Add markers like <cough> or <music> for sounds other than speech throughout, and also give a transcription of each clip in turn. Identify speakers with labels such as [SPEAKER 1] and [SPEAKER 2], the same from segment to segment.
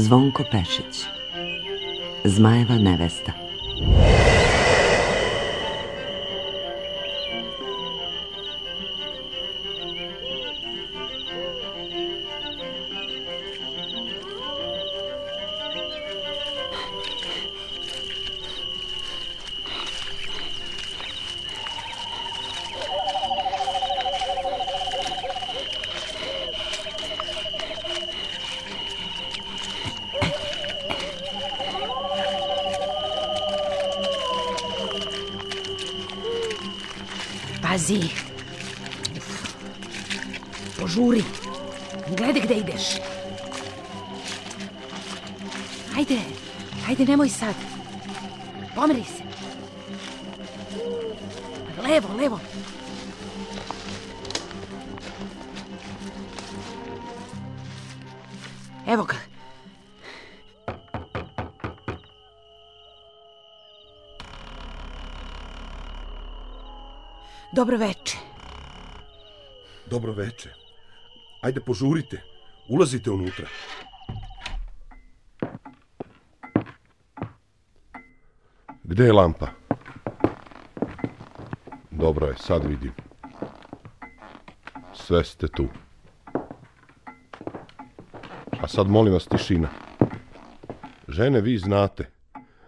[SPEAKER 1] Zvonko Pešić. Zmajeva nevesta
[SPEAKER 2] Dobro veče.
[SPEAKER 3] Dobro veče. Ajde, požurite. Ulazite unutra. Gde je lampa? Dobro je, sad vidim. Sve ste tu. A sad molim vas tišina. Žene, vi znate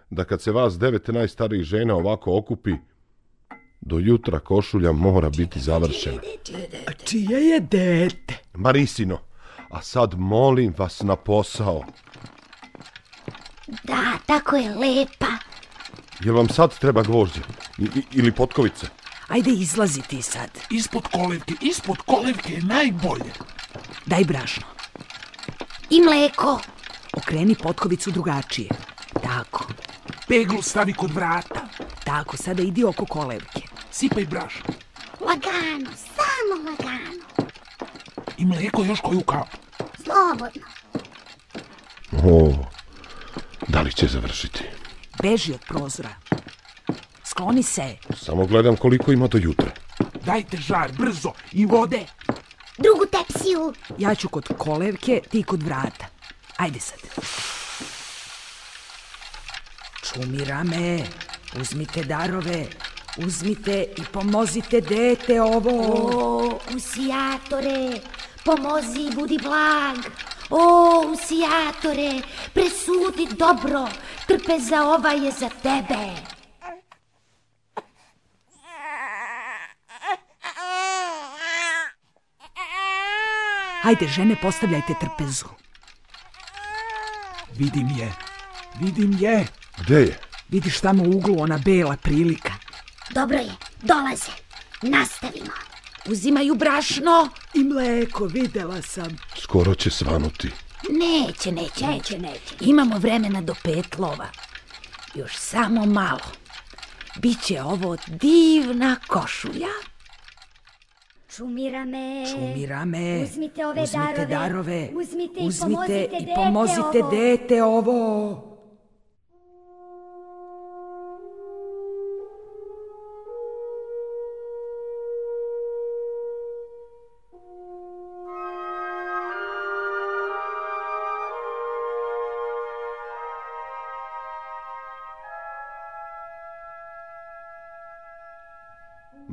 [SPEAKER 3] da kad se vas devet najstarijih žena ovako okupi, do jutra košulja mora biti završena.
[SPEAKER 4] A čije je dete?
[SPEAKER 3] Marisino, a sad molim vas na posao.
[SPEAKER 5] Da, tako je lepa.
[SPEAKER 3] Jel vam sad treba gvožđe? I, i- ili potkovice?
[SPEAKER 2] Ajde izlazi ti sad.
[SPEAKER 4] Ispod kolevke, ispod kolevke je najbolje.
[SPEAKER 2] Daj brašno.
[SPEAKER 5] I mleko.
[SPEAKER 2] Okreni potkovicu drugačije. Tako,
[SPEAKER 4] Peglu stavi kod vrata.
[SPEAKER 2] tako, sada idi oko kolevke.
[SPEAKER 4] Sipaj brašno.
[SPEAKER 5] Lagano, samo lagano.
[SPEAKER 4] I mleko još koju kapu.
[SPEAKER 5] Slobodno.
[SPEAKER 3] O, da li će završiti?
[SPEAKER 2] Beži od prozora. Skloni se.
[SPEAKER 3] Samo gledam koliko ima do jutra.
[SPEAKER 4] Dajte žar, brzo. I vode.
[SPEAKER 5] Drugu tepsiju.
[SPEAKER 2] Ja ću kod kolevke, ti kod vrata. Ajde sad. Čumira me. Uzmite darove. Uzmite i pomozite dete ovo.
[SPEAKER 5] O, usijatore, pomozi i budi blag. O, usijatore, presudi dobro. Trpeza ova je za tebe.
[SPEAKER 2] Ajde, žene, postavljajte trpezu.
[SPEAKER 4] Vidim je. Vidim je.
[SPEAKER 3] Gde je?
[SPEAKER 2] Vidiš tamo u uglu ona bela prilika.
[SPEAKER 5] Dobro je, dolaze. Nastavimo.
[SPEAKER 2] Uzimaju brašno.
[SPEAKER 4] I mleko, videla sam.
[SPEAKER 3] Skoro će svanuti.
[SPEAKER 5] Neće, neće, neće, neće.
[SPEAKER 2] Imamo vremena do pet lova. Još samo malo. Biće ovo divna košulja.
[SPEAKER 5] Čumira me.
[SPEAKER 2] Čumira me.
[SPEAKER 5] Uzmite ove
[SPEAKER 2] Uzmite
[SPEAKER 5] darove.
[SPEAKER 2] darove.
[SPEAKER 5] Uzmite i
[SPEAKER 2] Uzmite
[SPEAKER 5] pomozite
[SPEAKER 2] i
[SPEAKER 5] dete
[SPEAKER 2] pomozite
[SPEAKER 5] ovo.
[SPEAKER 2] dete ovo.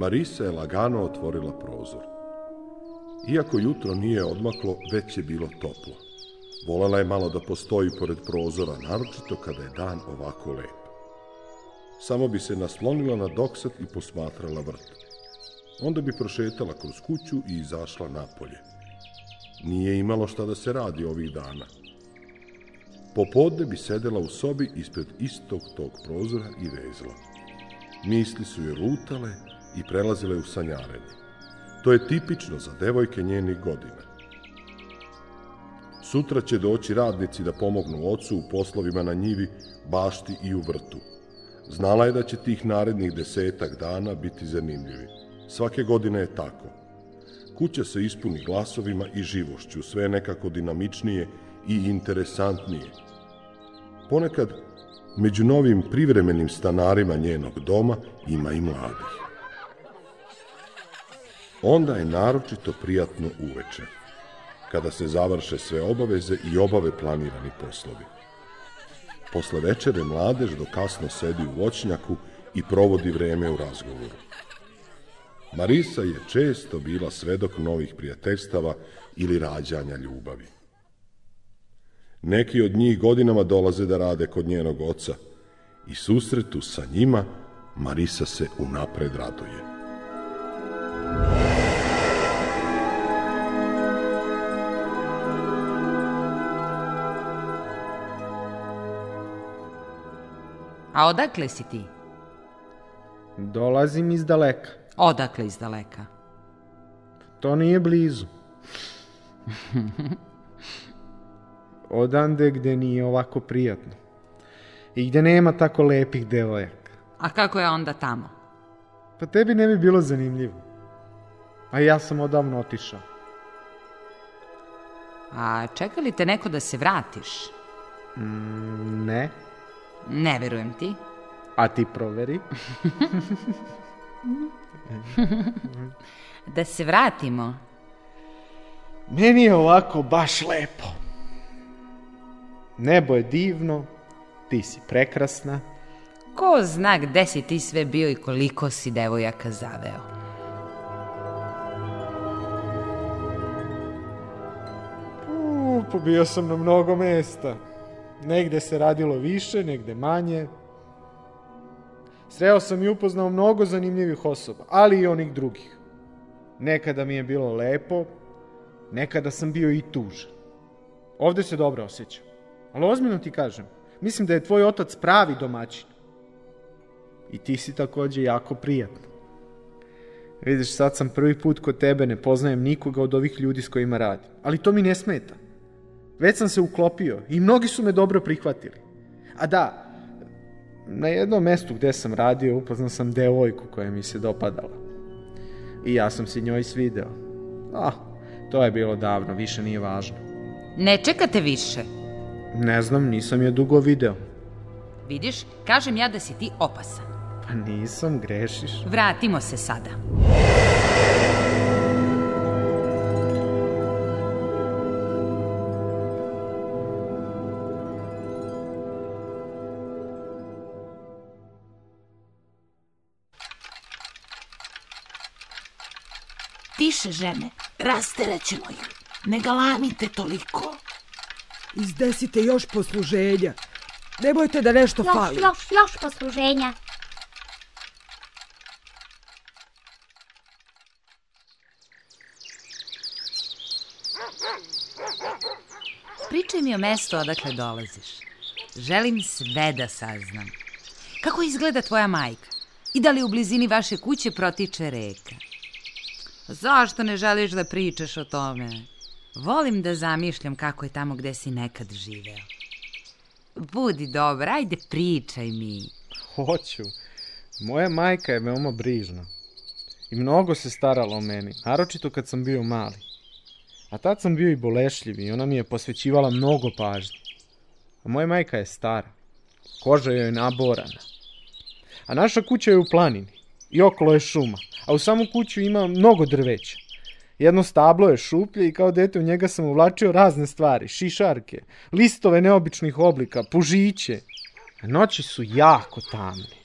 [SPEAKER 3] Marisa je lagano otvorila prozor. Iako jutro nije odmaklo, već je bilo toplo. Volela je malo da postoji pored prozora, naročito kada je dan ovako lep. Samo bi se naslonila na doksat i posmatrala vrt. Onda bi prošetala kroz kuću i izašla napolje. Nije imalo šta da se radi ovih dana. Popodne bi sedela u sobi ispred istog tog prozora i vezla. Misli su je lutale i prelazile u sanjarenje. To je tipično za devojke njenih godina. Sutra će doći radnici da pomognu ocu u poslovima na njivi, bašti i u vrtu. Znala je da će tih narednih desetak dana biti zanimljivi. Svake godine je tako. Kuća se ispuni glasovima i živošću, sve je nekako dinamičnije i interesantnije. Ponekad, među novim privremenim stanarima njenog doma ima i mladih. Onda je naročito prijatno uveče. kada se završe sve obaveze i obave planirani poslovi. Posle večere mladež do kasno sedi u voćnjaku i provodi vreme u razgovoru. Marisa je često bila svedok novih prijateljstava ili rađanja ljubavi. Neki od njih godinama dolaze da rade kod njenog oca i susretu sa njima Marisa se unapred raduje.
[SPEAKER 2] A odakle si ti?
[SPEAKER 6] Dolazim iz daleka.
[SPEAKER 2] Odakle iz daleka?
[SPEAKER 6] To nije blizu. Odande gde nije ovako prijatno. I gde nema tako lepih devojaka.
[SPEAKER 2] A kako je onda tamo?
[SPEAKER 6] Pa tebi ne bi bilo zanimljivo. A ja sam odavno otišao.
[SPEAKER 2] A čeka li te neko da se vratiš?
[SPEAKER 6] Mm, ne.
[SPEAKER 2] Ne verujem ti.
[SPEAKER 6] A ti proveri. <laughs>
[SPEAKER 2] Da se vratimo.
[SPEAKER 6] Meni je ovako baš lepo. Nebo je divno, ti si prekrasna.
[SPEAKER 2] Ko zna gde si ti sve bio i koliko si devojaka zaveo?
[SPEAKER 6] U, pobio sam na mnogo mesta. Negde se radilo više, negde manje. Sreo sam i upoznao mnogo zanimljivih osoba, ali i onih drugih. Nekada mi je bilo lepo, nekada sam bio i tužan. Ovde se dobro osjećam. Ali ozbiljno ti kažem, mislim da je tvoj otac pravi domaćin. I ti si takođe jako prijatno. Vidiš, sad sam prvi put kod tebe, ne poznajem nikoga od ovih ljudi s kojima radim. Ali to mi ne smeta. Već sam se uklopio i mnogi su me dobro prihvatili. A da, na jednom mestu gde sam radio upoznao sam devojku koja mi se dopadala. I ja sam se njoj svideo. Ah, to je bilo davno, više nije važno.
[SPEAKER 2] Ne čekate više.
[SPEAKER 6] Ne znam, nisam je dugo video.
[SPEAKER 2] Vidiš, kažem ja da si ti opasan.
[SPEAKER 6] Pa nisam, grešiš.
[SPEAKER 2] Vratimo se sada.
[SPEAKER 7] Tiše, žene, rasteraćemo ih. Ne galamite toliko.
[SPEAKER 8] Izdesite još posluženja. Ne bojte da nešto
[SPEAKER 9] Još,
[SPEAKER 8] fali.
[SPEAKER 9] još, još posluženja.
[SPEAKER 2] Pričaj mi o mestu odakle dolaziš. Želim sve da saznam. Kako izgleda tvoja majka? I da li u blizini vaše kuće protiče reka? Zašto ne želiš da pričaš o tome? Volim da zamišljam kako je tamo gde si nekad živeo. Budi dobra, ajde pričaj mi.
[SPEAKER 6] Hoću. Moja majka je veoma brižna. I mnogo se starala o meni, naročito kad sam bio mali. A tad sam bio i bolešljiv i ona mi je posvećivala mnogo pažnje. A moja majka je stara. Koža joj je naborana. A naša kuća je u planini. I okolo je šuma. A u samu kuću ima mnogo drveća. Jedno stablo je šuplje i kao dete u njega sam uvlačio razne stvari. Šišarke, listove neobičnih oblika, pužiće. Noći su jako tamne.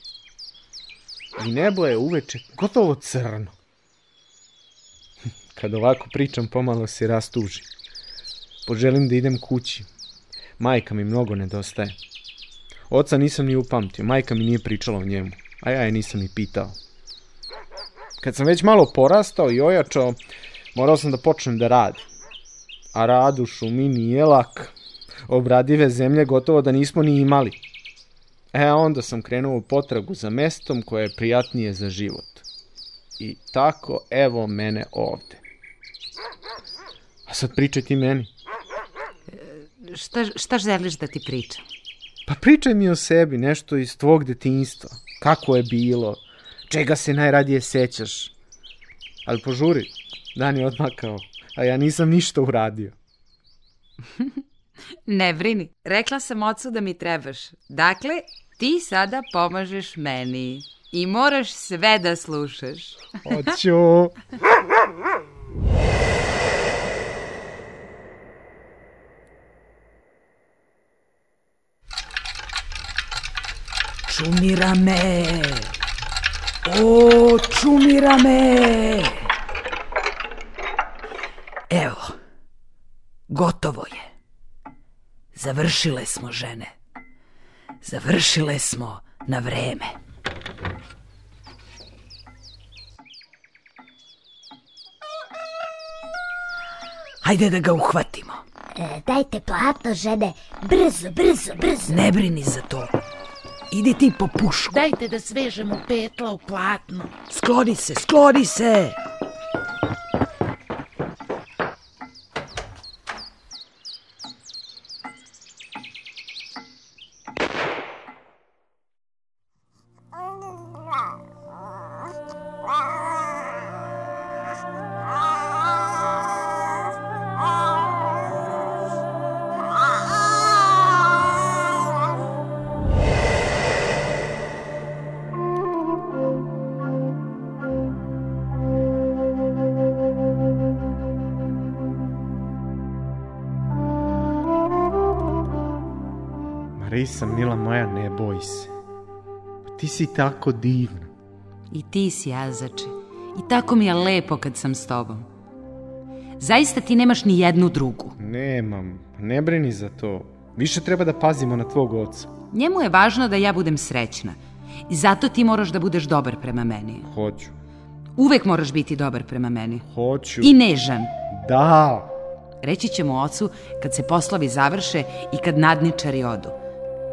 [SPEAKER 6] I nebo je uveče gotovo crno. Kad ovako pričam, pomalo se rastužim. Poželim da idem kući. Majka mi mnogo nedostaje. Oca nisam ni upamtio, majka mi nije pričala o njemu, a ja je nisam ni pitao. Kad sam već malo porastao i ojačao, morao sam da počnem da radim. A rad u šumi nije lak. Obradive zemlje gotovo da nismo ni imali. E, onda sam krenuo u potragu za mestom koje je prijatnije za život. I tako, evo mene ovde. A sad pričaj ti meni.
[SPEAKER 2] Šta, šta želiš da ti pričam?
[SPEAKER 6] Pa pričaj mi o sebi, nešto iz tvog detinjstva. Kako je bilo? Čega se najradije sećaš? Ali požuri, dan je odmakao, a ja nisam ništa uradio. <laughs>
[SPEAKER 2] ne brini, rekla sam ocu da mi trebaš. Dakle, ti sada pomažeš meni i moraš sve da slušaš. <laughs>
[SPEAKER 6] Hoću.
[SPEAKER 10] Čumira me. O, čumira me. Evo, gotovo je. Završile smo žene. Završile smo na vreme. Hajde da ga uhvatimo.
[SPEAKER 5] E, dajte platno, žene. Brzo, brzo, brzo.
[SPEAKER 10] Ne brini za to. Idi ti po pušku.
[SPEAKER 11] Dajte da svežemo petla u platno.
[SPEAKER 10] Skloni se, skloni se.
[SPEAKER 6] Si tako divna.
[SPEAKER 2] I ti si, Azače. I tako mi je lepo kad sam s tobom. Zaista ti nemaš ni jednu drugu.
[SPEAKER 6] Nemam, ne brini za to. Više treba da pazimo na tvog oca.
[SPEAKER 2] Njemu je važno da ja budem srećna. I zato ti moraš da budeš dobar prema meni.
[SPEAKER 6] Hoću,
[SPEAKER 2] Uvek moraš biti dobar prema meni.
[SPEAKER 6] hoću.
[SPEAKER 2] I nežan.
[SPEAKER 6] Da,
[SPEAKER 2] Reći ćemo ocu kad se poslovi završe i kad nadničari odu.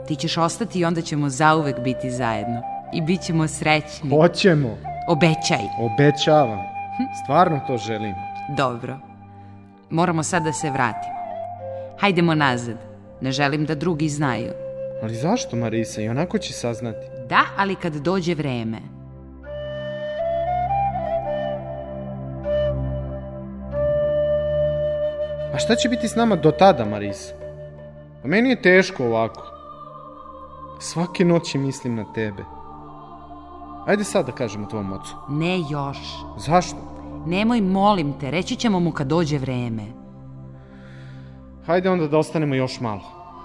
[SPEAKER 2] Ti ćeš ostati i onda ćemo zauvek biti zajedno. I bit ćemo srećni.
[SPEAKER 6] hoćemo.
[SPEAKER 2] Obećaj.
[SPEAKER 6] Obećavam. Stvarno to želim.
[SPEAKER 2] Dobro. Moramo sad da se vratimo. Hajdemo nazad. Ne želim da drugi znaju.
[SPEAKER 6] Ali zašto, Marisa? I onako će saznati.
[SPEAKER 2] Da, ali kad dođe vreme.
[SPEAKER 6] A šta će biti s nama do tada, Marisa? A meni je teško ovako. Svake noći mislim na tebe. Ajde sad da kažemo tvom ocu.
[SPEAKER 2] Ne još.
[SPEAKER 6] Zašto?
[SPEAKER 2] Nemoj, molim te, reći ćemo mu kad dođe vreme.
[SPEAKER 6] Hajde onda da ostanemo još malo.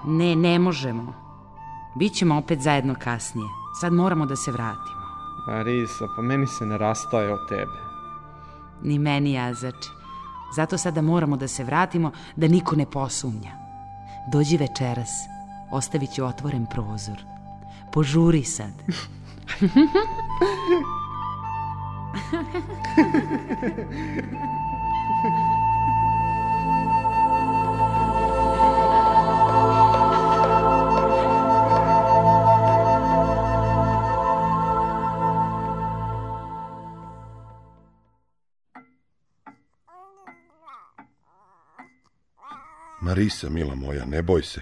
[SPEAKER 2] Ne, ne možemo. Bićemo opet zajedno kasnije. Sad moramo da se vratimo.
[SPEAKER 6] Marisa, pa meni se ne rastaje od tebe.
[SPEAKER 2] Ni meni, Jazače. Zato sada moramo da se vratimo da niko ne posumnja. Dođi večeras. Ostavit ću otvoren prozor. Požuri sad. <laughs>
[SPEAKER 3] Marisa, mila moja, ne boj se.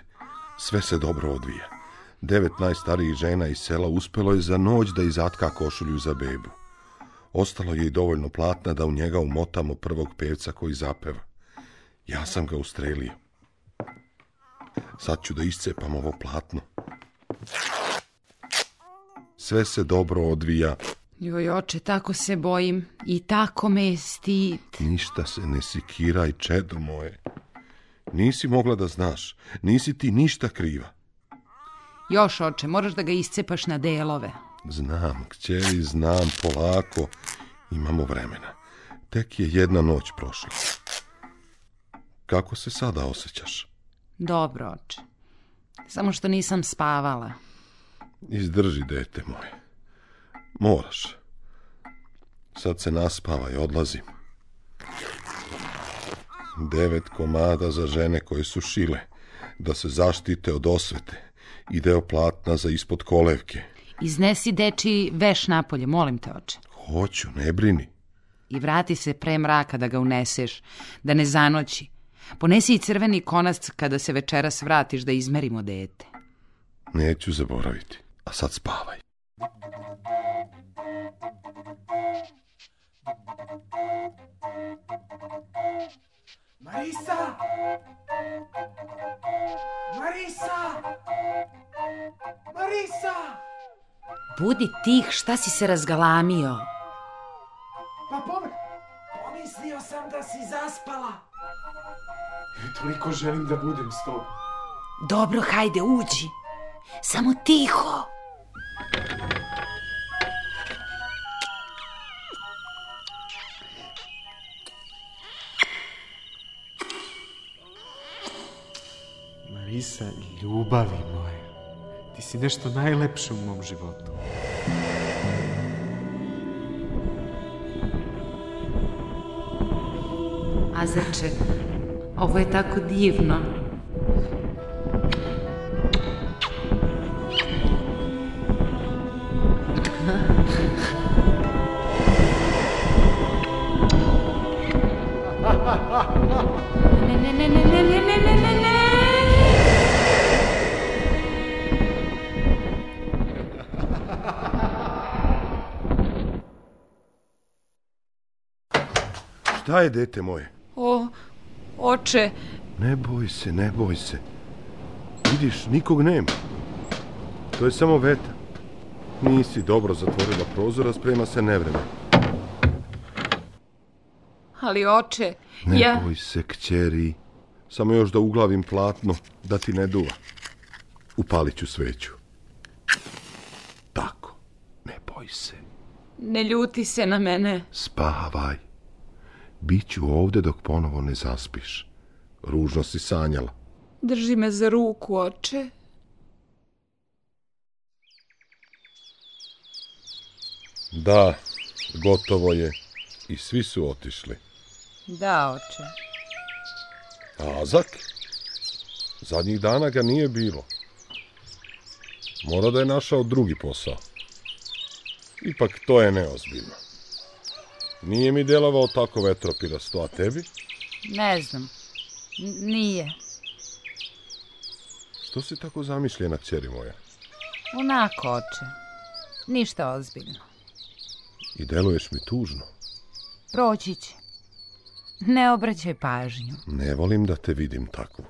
[SPEAKER 3] Sve se dobro odvija. Devet najstarijih žena iz sela uspelo je za noć da izatka košulju za bebu. Ostalo je i dovoljno platna da u njega umotamo prvog pevca koji zapeva. Ja sam ga ustrelio. Sad ću da iscepam ovo platno. Sve se dobro odvija,
[SPEAKER 2] Joj, oče, tako se bojim i tako me je stid.
[SPEAKER 3] ništa se ne sikiraj, čedo moje. Nisi mogla da znaš, nisi ti ništa kriva.
[SPEAKER 2] Još, oče, moraš da ga iscepaš na delove.
[SPEAKER 3] Znam, kćeri, znam, polako. Imamo vremena. Tek je jedna noć prošla. Kako se sada osjećaš?
[SPEAKER 2] Dobro, oče. Samo što nisam spavala.
[SPEAKER 3] Izdrži, dete moje. Moraš. Sad se naspavaj, odlazim. Devet komada za žene koje su šile, da se zaštite od osvete i deo platna za ispod kolevke.
[SPEAKER 2] Iznesi deči veš napolje, molim te, oče.
[SPEAKER 3] Hoću, ne brini.
[SPEAKER 2] I vrati se pre mraka da ga uneseš, da ne zanoći. Ponesi i crveni konac kada se večeras vratiš da izmerimo dete.
[SPEAKER 3] Neću zaboraviti. A sad spavaj.
[SPEAKER 2] Budi tih, šta si se razgalamio?
[SPEAKER 6] Pa pom... Pomislio sam da si zaspala. Jer toliko želim da budem s tobom.
[SPEAKER 2] Dobro, hajde, uđi. Samo tiho.
[SPEAKER 6] Marisa, ljubavi си нешто најлепшо у мом
[SPEAKER 2] животу. Азерче, ово е тако дивно. Не, не, не, не, не, не, не, не, не.
[SPEAKER 3] Šta je, dete moje?
[SPEAKER 2] O, oče,
[SPEAKER 3] Ne boj se, ne boj se. Vidiš, nikog nema. To je samo vetar. Nisi dobro zatvorila prozor, a sprema se nevreme.
[SPEAKER 2] ali oče,
[SPEAKER 3] Ne
[SPEAKER 2] ja...
[SPEAKER 3] boj se, kćeri. Samo još da uglavim platno, da ti ne duva. Upalit ću sveću. Tako, ne boj se.
[SPEAKER 2] Ne ljuti se na mene.
[SPEAKER 3] Spavaj. Biću ovde dok ponovo ne zaspiš. Ružno si sanjala.
[SPEAKER 2] Drži me za ruku, oče.
[SPEAKER 3] Da, gotovo je. I svi su otišli.
[SPEAKER 2] Da, oče.
[SPEAKER 3] A Azak? Zadnjih dana ga nije bilo. Mora da je našao drugi posao. Ipak to je neozbiljno. Nije mi delovao tako vetropirasto, a tebi?
[SPEAKER 2] Ne znam. N- nije.
[SPEAKER 3] Što si tako zamišljena, kćeri moja?
[SPEAKER 2] Onako, oče. Ništa ozbiljno.
[SPEAKER 3] I deluješ mi tužno.
[SPEAKER 2] Proći će. Ne obraćaj pažnju.
[SPEAKER 3] Ne volim da te vidim takvu.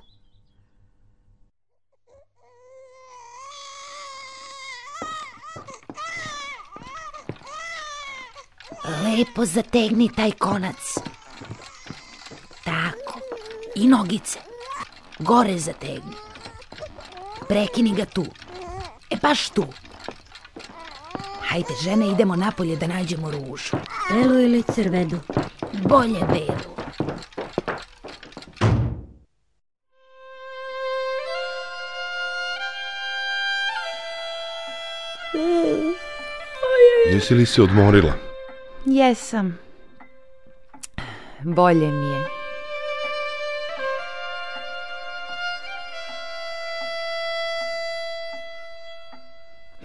[SPEAKER 12] Lepo zategni taj konac. Tako. I nogice. Gore zategni. Prekini ga tu. E baš tu. Hajde, žene, idemo napolje da nađemo ružu.
[SPEAKER 5] Belu ili crvedu?
[SPEAKER 12] Bolje belu.
[SPEAKER 3] Jesi li se odmorila?
[SPEAKER 2] Jesam. Bolje mi je.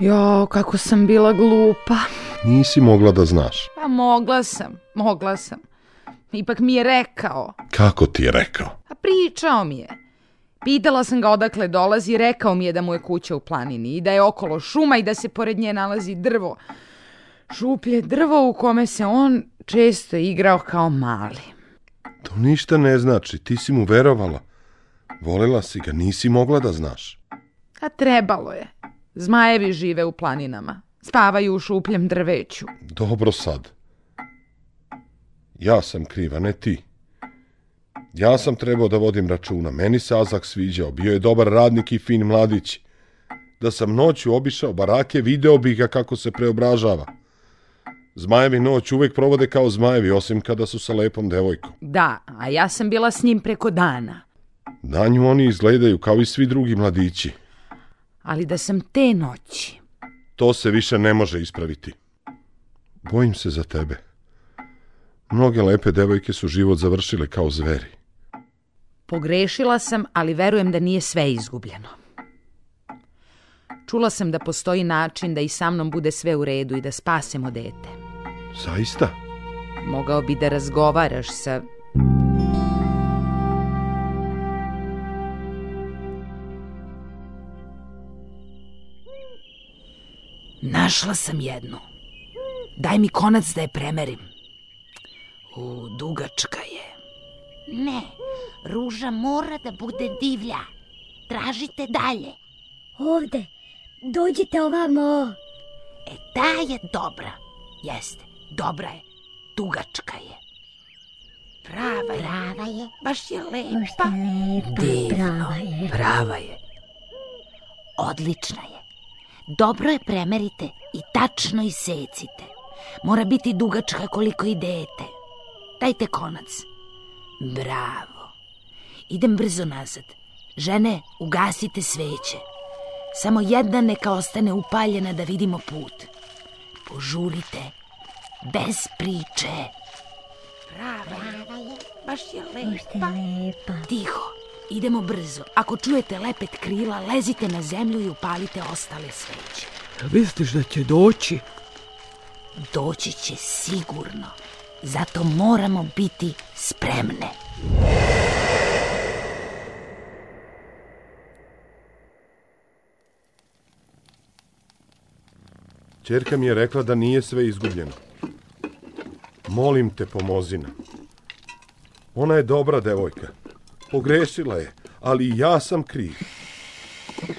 [SPEAKER 2] Jo, kako sam bila glupa.
[SPEAKER 3] Nisi mogla da znaš.
[SPEAKER 2] Pa mogla sam, mogla sam. Ipak mi je rekao.
[SPEAKER 3] Kako ti je rekao?
[SPEAKER 2] A pričao mi je. Pitala sam ga odakle dolazi i rekao mi je da mu je kuća u planini i da je okolo šuma i da se pored nje nalazi drvo. Šuplje drvo u kome se on često igrao kao mali.
[SPEAKER 3] To ništa ne znači, ti si mu verovala. Volela si ga, nisi mogla da znaš.
[SPEAKER 2] A trebalo je. Zmajevi žive u planinama. Spavaju u šupljem drveću.
[SPEAKER 3] Dobro sad. Ja sam kriva, ne ti. Ja sam trebao da vodim računa. Meni se Azak sviđao. Bio je dobar radnik i fin mladić. Da sam noću obišao barake, video bih ga kako se preobražava. Zmajevi noć uvek provode kao zmajevi, osim kada su sa lepom devojkom.
[SPEAKER 2] Da, a ja sam bila s njim preko dana.
[SPEAKER 3] Danju oni izgledaju kao i svi drugi mladići.
[SPEAKER 2] Ali da sam te noći...
[SPEAKER 3] To se više ne može ispraviti. Bojim se za tebe. Mnoge lepe devojke su život završile kao zveri.
[SPEAKER 2] Pogrešila sam, ali verujem da nije sve izgubljeno. Čula sam da postoji način da i sa mnom bude sve u redu i da spasemo dete.
[SPEAKER 3] Zaista?
[SPEAKER 2] Mogao bi da razgovaraš sa...
[SPEAKER 12] Našla sam jednu. Daj mi konac da je premerim. U, dugačka je.
[SPEAKER 5] Ne, ruža mora da bude divlja. Tražite dalje. Ovde, dođite ovamo.
[SPEAKER 12] E, ta je dobra. Jeste, dobra je. Dugačka je. Prava je.
[SPEAKER 5] Prava je.
[SPEAKER 12] Baš je
[SPEAKER 5] Baš
[SPEAKER 12] lepa.
[SPEAKER 5] je lepa,
[SPEAKER 12] Divno.
[SPEAKER 5] prava je.
[SPEAKER 12] Prava je. Odlična je.
[SPEAKER 2] Dobro je premerite i tačno isecite. Mora biti dugačka koliko i dete. Dajte konac. Bravo. Idem brzo nazad. Žene, ugasite sveće. Samo jedna neka ostane upaljena da vidimo put. Požurite. Bez priče. Brava je. Baš je lepa.
[SPEAKER 5] Lepa.
[SPEAKER 2] Tiho. Idemo brzo. Ako čujete lepet krila, lezite na zemlju i upalite ostale sveće.
[SPEAKER 9] Misliš da će doći?
[SPEAKER 2] Doći će sigurno. Zato moramo biti spremne.
[SPEAKER 3] Čerka mi je rekla da nije sve izgubljeno. Molim te, pomozi nam. Ona je dobra devojka. Pogrešila je, ali ja sam kriv.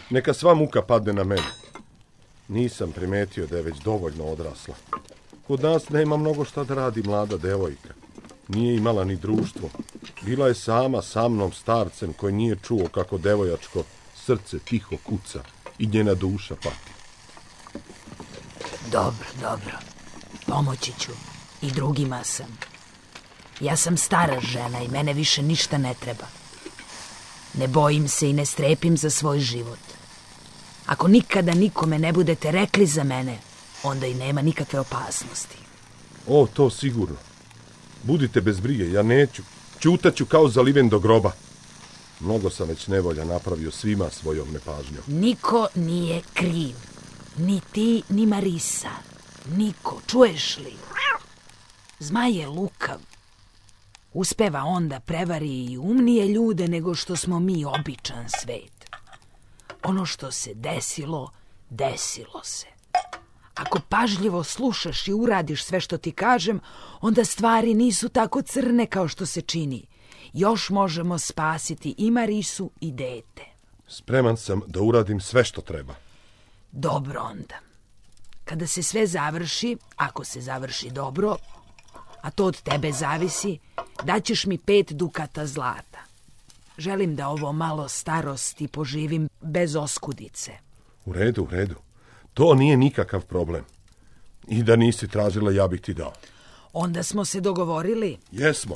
[SPEAKER 3] Neka sva muka padne na mene. Nisam primetio da je već dovoljno odrasla. Kod nas nema mnogo šta da radi mlada devojka. Nije imala ni društvo. Bila je sama sa mnom starcem koji nije čuo kako devojačko srce tiho kuca i njena duša pati.
[SPEAKER 2] Dobro, dobro. Pomoći ću. I drugima sam. Ja sam stara žena i mene više ništa ne treba. Ne bojim se i ne strepim za svoj život. Ako nikada nikome ne budete rekli za mene, onda i nema nikakve opasnosti.
[SPEAKER 3] O, to sigurno. Budite bez brige, ja neću. Ćutaću kao zaliven do groba. Mnogo sam već nevolja napravio svima svojom nepažnjom.
[SPEAKER 2] Niko nije kriv. Ni ti, ni Marisa. Niko, čuješ li? Zmaj je lukav. Uspeva on da prevari i umnije ljude nego što smo mi običan svet. Ono što se desilo, desilo se. Ako pažljivo slušaš i uradiš sve što ti kažem, onda stvari nisu tako crne kao što se čini. Još možemo spasiti i Marisu i dete.
[SPEAKER 3] Spreman sam da uradim sve što treba.
[SPEAKER 2] Dobro onda. Kada se sve završi, ako se završi dobro, a to od tebe zavisi, daćeš mi pet dukata zlata. Želim da ovo malo starosti poživim bez oskudice.
[SPEAKER 3] U redu, u redu. To nije nikakav problem. I da nisi tražila, ja bih ti dao.
[SPEAKER 2] Onda smo se dogovorili,
[SPEAKER 3] Jesmo.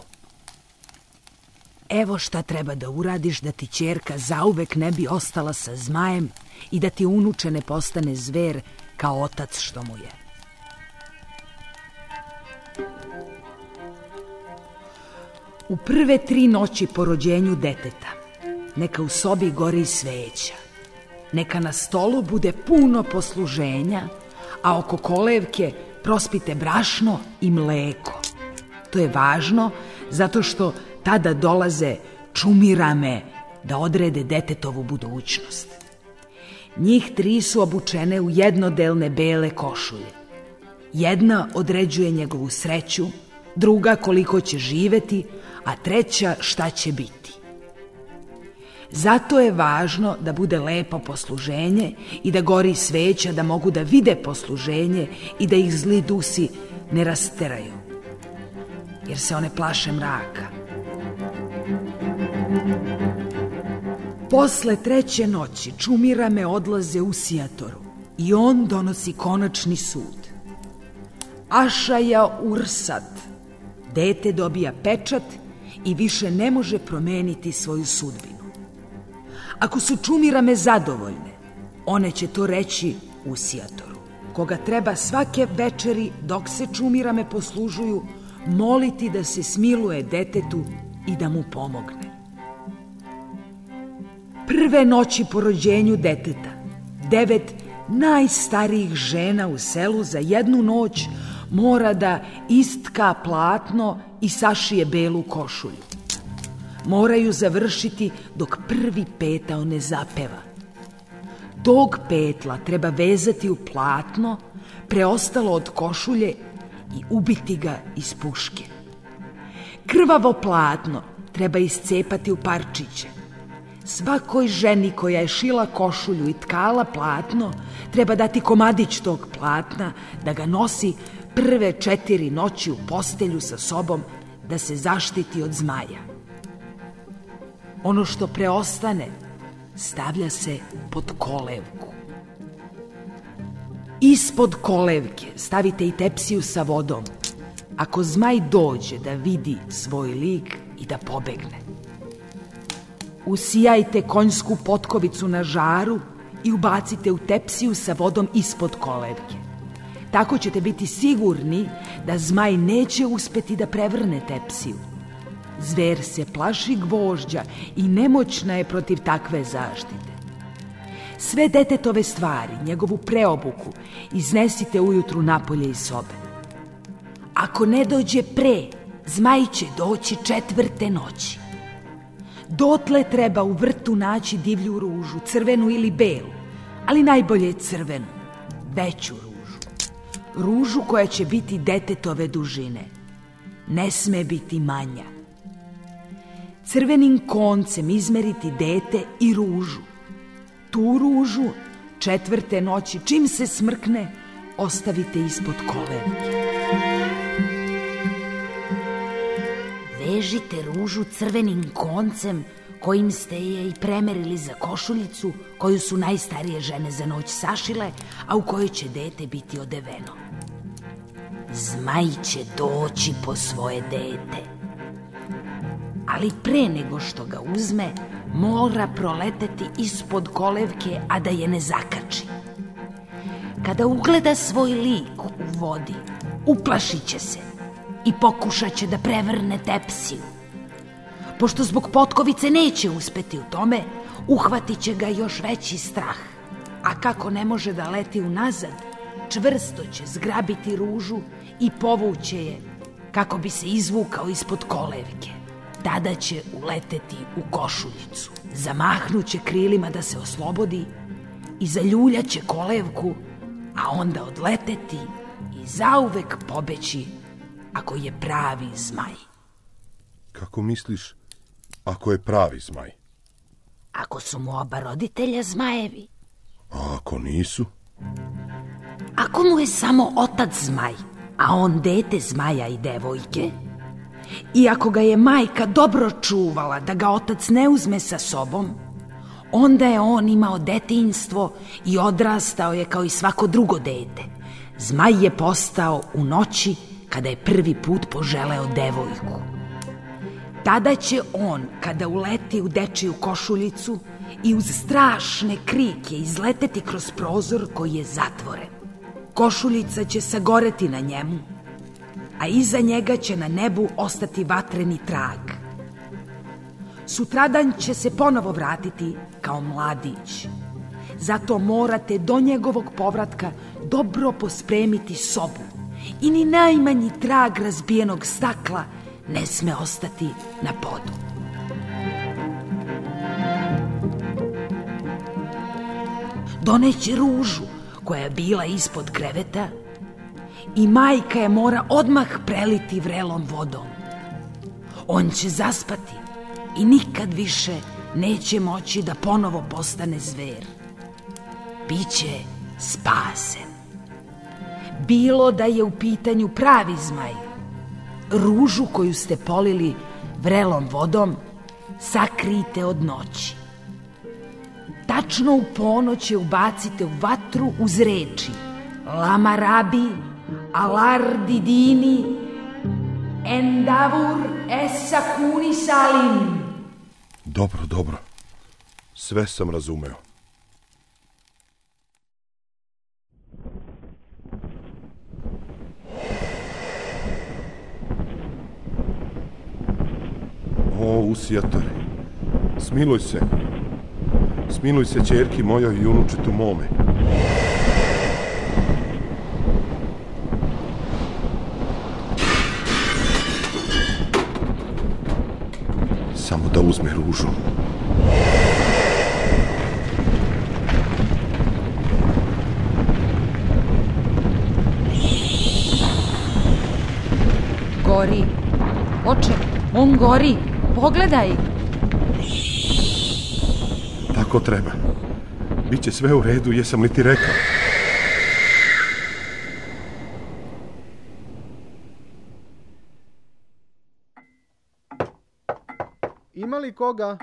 [SPEAKER 2] evo šta treba da uradiš da ti ćerka zauvek ne bi ostala sa zmajem i da ti unuče ne postane zver kao otac što mu je. U prve tri noći po rođenju deteta, neka u sobi gori sveća, neka na stolu bude puno posluženja, a oko kolevke prospite brašno i mleko. To je važno zato što tada dolaze čumirame da odrede detetovu budućnost. Njih tri su obučene u jednodelne bele košulje. Jedna određuje njegovu sreću, druga koliko će živeti, a treća šta će biti. Zato je važno da bude lepo posluženje i da gori sveća da mogu da vide posluženje i da ih zli dusi ne rasteraju. Jer se one plaše mraka. Posle treće noći čumirame odlaze u Sijatoru i on donosi konačni sud. Ašaja Ursad, dete dobija pečat i više ne može promeniti svoju sudbinu. Ako su čumirame zadovoljne, one će to reći u Sijatoru, koga treba svake večeri dok se čumirame poslužuju moliti da se smiluje detetu i da mu pomogne. Prve noći po rođenju deteta, devet najstarijih žena u selu za jednu noć mora da istka platno i sašije belu košulju. Moraju završiti dok prvi petao ne zapeva. Tog petla treba vezati u platno, preostalo od košulje i ubiti ga iz puške. Krvavo platno treba iscepati u parčiće. Svakoj ženi koja je šila košulju i tkala platno treba dati komadić tog platna da ga nosi prve četiri noći u postelju sa sobom da se zaštiti od zmaja. Ono što preostane stavlja se pod kolevku. Ispod kolevke stavite i tepsiju sa vodom. Ako zmaj dođe da vidi svoj lik i da pobegne. Usijajte konjsku potkovicu na žaru i ubacite u tepsiju sa vodom ispod kolevke. Tako ćete biti sigurni da zmaj neće uspeti da prevrne tepsiju. Zver se plaši gvožđa i nemoćna je protiv takve zaštite. Sve detetove stvari, njegovu preobuku, iznesite ujutru napolje iz sobe. Ako ne dođe pre, zmaj će doći četvrte noći. Dotle treba u vrtu naći divlju ružu, crvenu ili belu, ali najbolje crvenu, veću ružu. Ružu koja će biti detetove dužine. Ne sme biti manja. Crvenim koncem izmeriti dete i ružu. Tu ružu četvrte noći, čim se smrkne, ostavite ispod kolevke.
[SPEAKER 5] Vežite ružu crvenim koncem kojim ste je i premerili za košuljicu koju su najstarije žene za noć sašile, a u kojoj će dete biti odeveno. Zmaj će doći po svoje dete. Ali pre nego što ga uzme, mora proleteti ispod kolevke, a da je ne zakači. Kada ugleda svoj lik u vodi, uplašit će se i pokušat će da prevrne tepsiju. Pošto zbog potkovice neće uspeti u tome, uhvatit će ga još veći strah. A kako ne može da leti unazad, čvrsto će zgrabiti ružu i povuće je kako bi se izvukao ispod kolevke. Tada će uleteti u košuljicu. Zamahnuće krilima da se oslobodi i zaljuljaće kolevku, a onda odleteti i zauvek pobeći ako je pravi zmaj.
[SPEAKER 3] Kako misliš, ako je pravi zmaj?
[SPEAKER 5] Ako su mu oba roditelja zmajevi,
[SPEAKER 3] A ako nisu?
[SPEAKER 5] ako mu je samo otac zmaj, a on dete zmaja i devojke,
[SPEAKER 2] I ako ga je majka dobro čuvala da ga otac ne uzme sa sobom, onda je on imao detinstvo i odrastao je kao i svako drugo dete. Zmaj je postao u noći kada je prvi put poželeo devojku. Tada će on, kada uleti u dečiju košuljicu i uz strašne krike izleteti kroz prozor koji je zatvoren. Košuljica će sagoreti na njemu, a iza njega će na nebu ostati vatreni trag. Sutradan će se ponovo vratiti kao mladić. Zato morate do njegovog povratka dobro pospremiti sobu i ni najmanji trag razbijenog stakla ne sme ostati na podu. Doneće ružu koja je bila ispod kreveta i majka je mora odmah preliti vrelom vodom. On će zaspati i nikad više neće moći da ponovo postane zver. Biće spasen. Bilo da je u pitanju pravi zmaj, ružu koju ste polili vrelom vodom, sakrijte od noći. Tačno u ponoć je ubacite u vatru uz reči Lama rabi, alar didini, endavur essa kuni salim.
[SPEAKER 3] Dobro, dobro. Sve sam razumeo. O, usijatore, smiluj se. Smiluj se, čerki mojoj i unučetu mome. Samo da uzme ružu.
[SPEAKER 4] Gori. Oče, on gori. Pogledaj.
[SPEAKER 3] Tako treba. Biće sve u redu, jesam li ti rekao?
[SPEAKER 6] Ima li koga?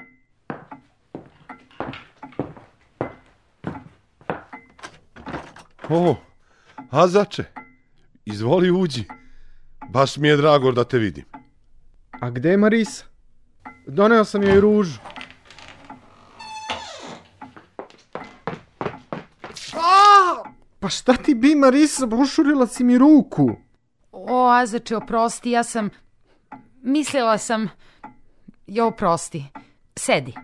[SPEAKER 3] O, Azače, izvoli uđi. Baš mi je drago da te vidim.
[SPEAKER 6] A gde je Marisa? Doneo sam joj ružu. Pa šta ti bi, Marisa? Pošurila si mi ruku.
[SPEAKER 13] O, Azače, oprosti, ja sam... Mislila sam... Jo, oprosti. Sedi.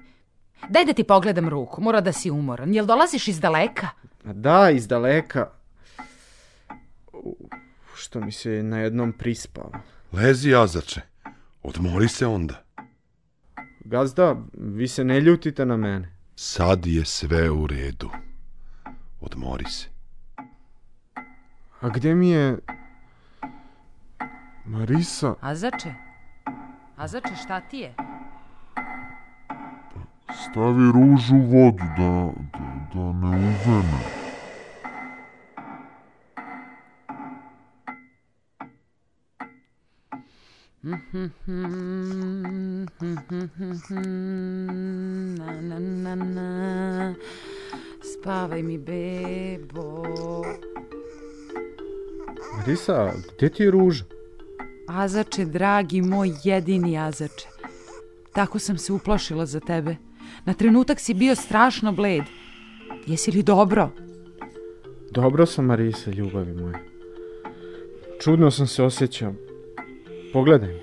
[SPEAKER 13] Daj da ti pogledam ruku, mora da si umoran. Jel dolaziš iz daleka?
[SPEAKER 6] Da, iz daleka. U, Što mi se na jednom prispao.
[SPEAKER 3] Lezi, Azače. Odmori se onda.
[SPEAKER 6] Gazda, vi se ne ljutite na mene.
[SPEAKER 3] Sad je sve u redu. Odmori se.
[SPEAKER 6] A gde mi je... Marisa?
[SPEAKER 2] Azače? Azače, šta ti je?
[SPEAKER 14] Stavi ružu u vodu da, da, da ne uvene.
[SPEAKER 2] Na, na, na, na. Spavaj mi, bebo.
[SPEAKER 6] Marisa, gde ti je ruža?
[SPEAKER 2] Azače, dragi moj jedini Azače. Tako sam se uplašila za tebe. Na trenutak si bio strašno bled. Jesi li dobro?
[SPEAKER 6] Dobro sam, Marisa, ljubavi moja. Čudno sam se osjećao. Pogledaj me.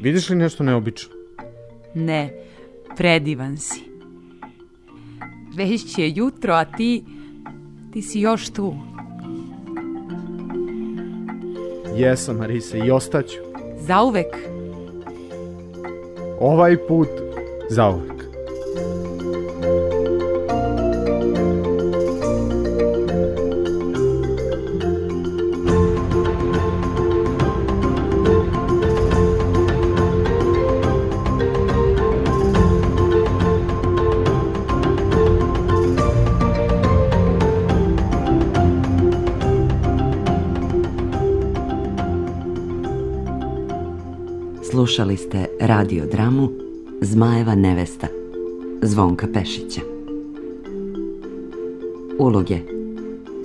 [SPEAKER 6] Vidiš li nešto neobično?
[SPEAKER 2] Ne, predivan si. Već je jutro, a ti, ti si još tu.
[SPEAKER 6] Jesam, Marisa, i ostaću.
[SPEAKER 2] Zauvek.
[SPEAKER 6] Ovaj put, zauvek.
[SPEAKER 1] Slušali ste radio dramu Zmajeva nevesta Zvonka Pešića. Uloge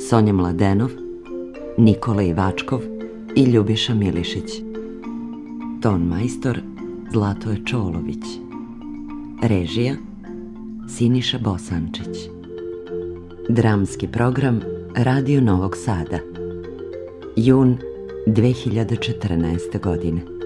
[SPEAKER 1] Sonja Mladenov, Nikola Ivačkov i Ljubiša Milišić. Ton majstor Zlatoje Čolović. Režija Siniša Bosančić. Dramski program Radio Novog Sada. Jun 2014. godine.